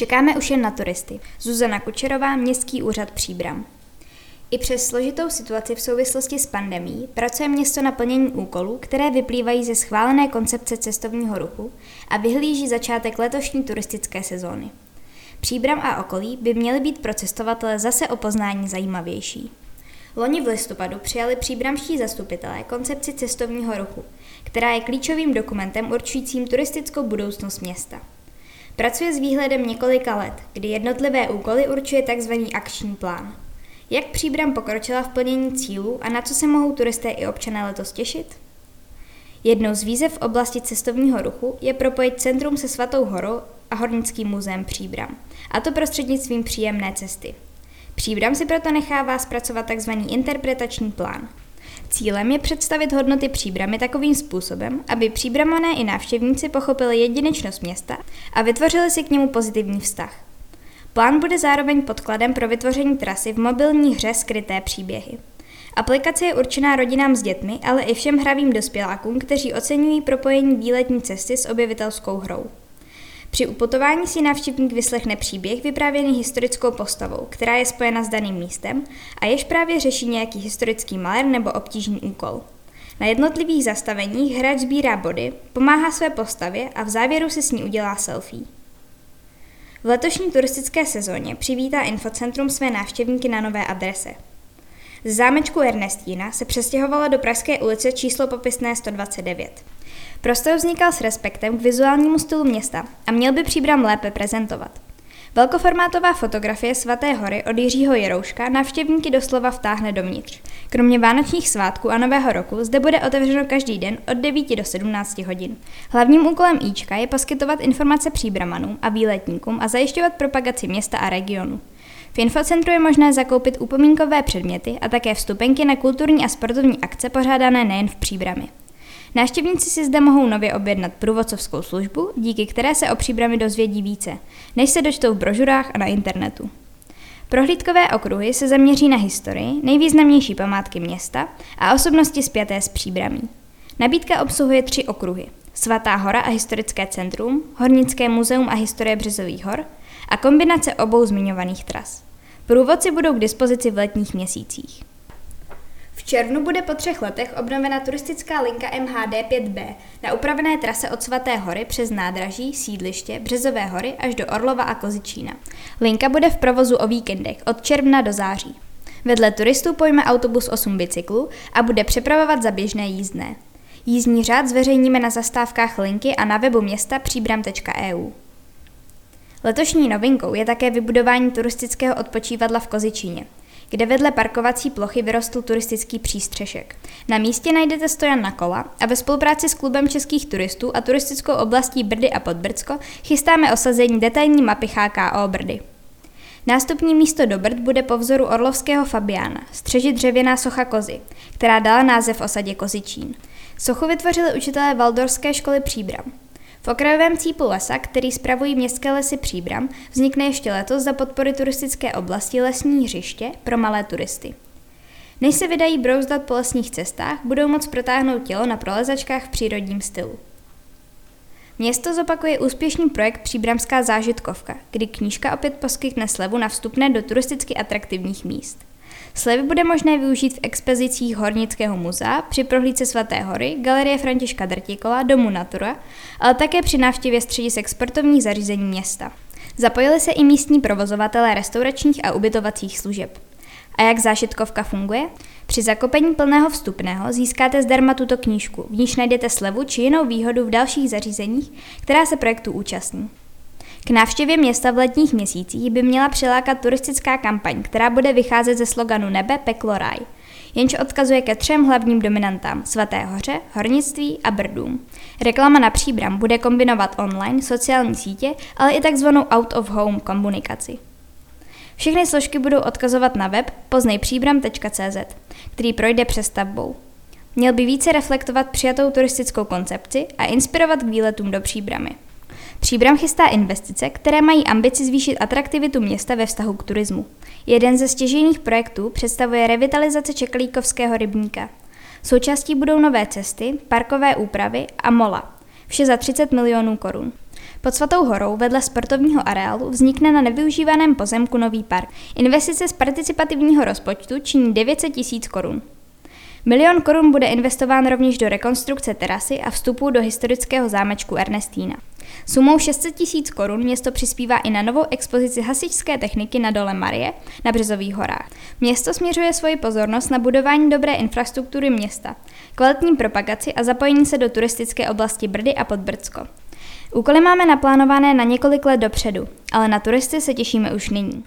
Čekáme už jen na turisty. Zuzana Kučerová, Městský úřad Příbram. I přes složitou situaci v souvislosti s pandemí pracuje město na plnění úkolů, které vyplývají ze schválené koncepce cestovního ruchu a vyhlíží začátek letošní turistické sezóny. Příbram a okolí by měly být pro cestovatele zase o poznání zajímavější. Loni v listopadu přijali příbramští zastupitelé koncepci cestovního ruchu, která je klíčovým dokumentem určujícím turistickou budoucnost města. Pracuje s výhledem několika let, kdy jednotlivé úkoly určuje tzv. akční plán. Jak Příbram pokročila v plnění cílů a na co se mohou turisté i občané letos těšit? Jednou z výzev v oblasti cestovního ruchu je propojit centrum se Svatou horou a Hornickým muzeem Příbram, a to prostřednictvím příjemné cesty. Příbram si proto nechává zpracovat tzv. interpretační plán. Cílem je představit hodnoty příbramy takovým způsobem, aby příbramané i návštěvníci pochopili jedinečnost města a vytvořili si k němu pozitivní vztah. Plán bude zároveň podkladem pro vytvoření trasy v mobilní hře Skryté příběhy. Aplikace je určená rodinám s dětmi, ale i všem hravým dospělákům, kteří oceňují propojení výletní cesty s objevitelskou hrou. Při uputování si návštěvník vyslechne příběh vyprávěný historickou postavou, která je spojena s daným místem a jež právě řeší nějaký historický malér nebo obtížný úkol. Na jednotlivých zastaveních hráč sbírá body, pomáhá své postavě a v závěru si s ní udělá selfie. V letošní turistické sezóně přivítá Infocentrum své návštěvníky na nové adrese. Z zámečku Ernestína se přestěhovala do Pražské ulice číslo popisné 129. Prostor vznikal s respektem k vizuálnímu stylu města a měl by příbram lépe prezentovat. Velkoformátová fotografie Svaté hory od Jiřího Jerouška návštěvníky doslova vtáhne dovnitř. Kromě vánočních svátků a nového roku zde bude otevřeno každý den od 9 do 17 hodin. Hlavním úkolem Ička je poskytovat informace příbramanům a výletníkům a zajišťovat propagaci města a regionu. V infocentru je možné zakoupit upomínkové předměty a také vstupenky na kulturní a sportovní akce pořádané nejen v příbrami. Návštěvníci si zde mohou nově objednat průvodcovskou službu, díky které se o příbrami dozvědí více, než se dočtou v brožurách a na internetu. Prohlídkové okruhy se zaměří na historii, nejvýznamnější památky města a osobnosti spjaté s příbramí. Nabídka obsahuje tři okruhy. Svatá hora a historické centrum, Hornické muzeum a historie Březových hor a kombinace obou zmiňovaných tras. Průvodci budou k dispozici v letních měsících. Červnu bude po třech letech obnovena turistická linka MHD 5B na upravené trase od Svaté hory přes nádraží, sídliště, Březové hory až do Orlova a Kozičína. Linka bude v provozu o víkendech od června do září. Vedle turistů pojme autobus 8 bicyklů a bude přepravovat za běžné jízdné. Jízdní řád zveřejníme na zastávkách linky a na webu města příbram.eu. Letošní novinkou je také vybudování turistického odpočívadla v Kozičíně kde vedle parkovací plochy vyrostl turistický přístřešek. Na místě najdete stojan na kola a ve spolupráci s klubem českých turistů a turistickou oblastí Brdy a Podbrdsko chystáme osazení detailní mapy HKO Brdy. Nástupní místo do Brd bude po vzoru orlovského Fabiána, střežit dřevěná socha kozy, která dala název osadě Kozičín. Sochu vytvořili učitelé Valdorské školy Příbram. V okrajovém cípu lesa, který spravují městské lesy Příbram, vznikne ještě letos za podpory turistické oblasti lesní hřiště pro malé turisty. Než se vydají brouzdat po lesních cestách, budou moct protáhnout tělo na prolezačkách v přírodním stylu. Město zopakuje úspěšný projekt Příbramská zážitkovka, kdy knížka opět poskytne slevu na vstupné do turisticky atraktivních míst. Slevy bude možné využít v expozicích Hornického muzea, při prohlídce Svaté hory, Galerie Františka Drtikola, Domu Natura, ale také při návštěvě středisek sportovních zařízení města. Zapojili se i místní provozovatelé restauračních a ubytovacích služeb. A jak zášitkovka funguje? Při zakopení plného vstupného získáte zdarma tuto knížku, v níž najdete slevu či jinou výhodu v dalších zařízeních, která se projektu účastní. K návštěvě města v letních měsících by měla přilákat turistická kampaň, která bude vycházet ze sloganu Nebe, peklo, raj, jenž odkazuje ke třem hlavním dominantám Svaté hoře, hornictví a brdům. Reklama na příbram bude kombinovat online, sociální sítě, ale i takzvanou out-of-home komunikaci. Všechny složky budou odkazovat na web poznejpříbram.cz, který projde přestavbou. Měl by více reflektovat přijatou turistickou koncepci a inspirovat k výletům do příbramy. Příbram chystá investice, které mají ambici zvýšit atraktivitu města ve vztahu k turismu. Jeden ze stěžejních projektů představuje revitalizace Čeklíkovského rybníka. Součástí budou nové cesty, parkové úpravy a mola. Vše za 30 milionů korun. Pod Svatou horou vedle sportovního areálu vznikne na nevyužívaném pozemku nový park. Investice z participativního rozpočtu činí 900 tisíc korun. Milion korun bude investován rovněž do rekonstrukce terasy a vstupu do historického zámečku Ernestína. Sumou 600 tisíc korun město přispívá i na novou expozici hasičské techniky na dole Marie na Březových horách. Město směřuje svoji pozornost na budování dobré infrastruktury města, kvalitní propagaci a zapojení se do turistické oblasti Brdy a Podbrdsko. Úkoly máme naplánované na několik let dopředu, ale na turisty se těšíme už nyní.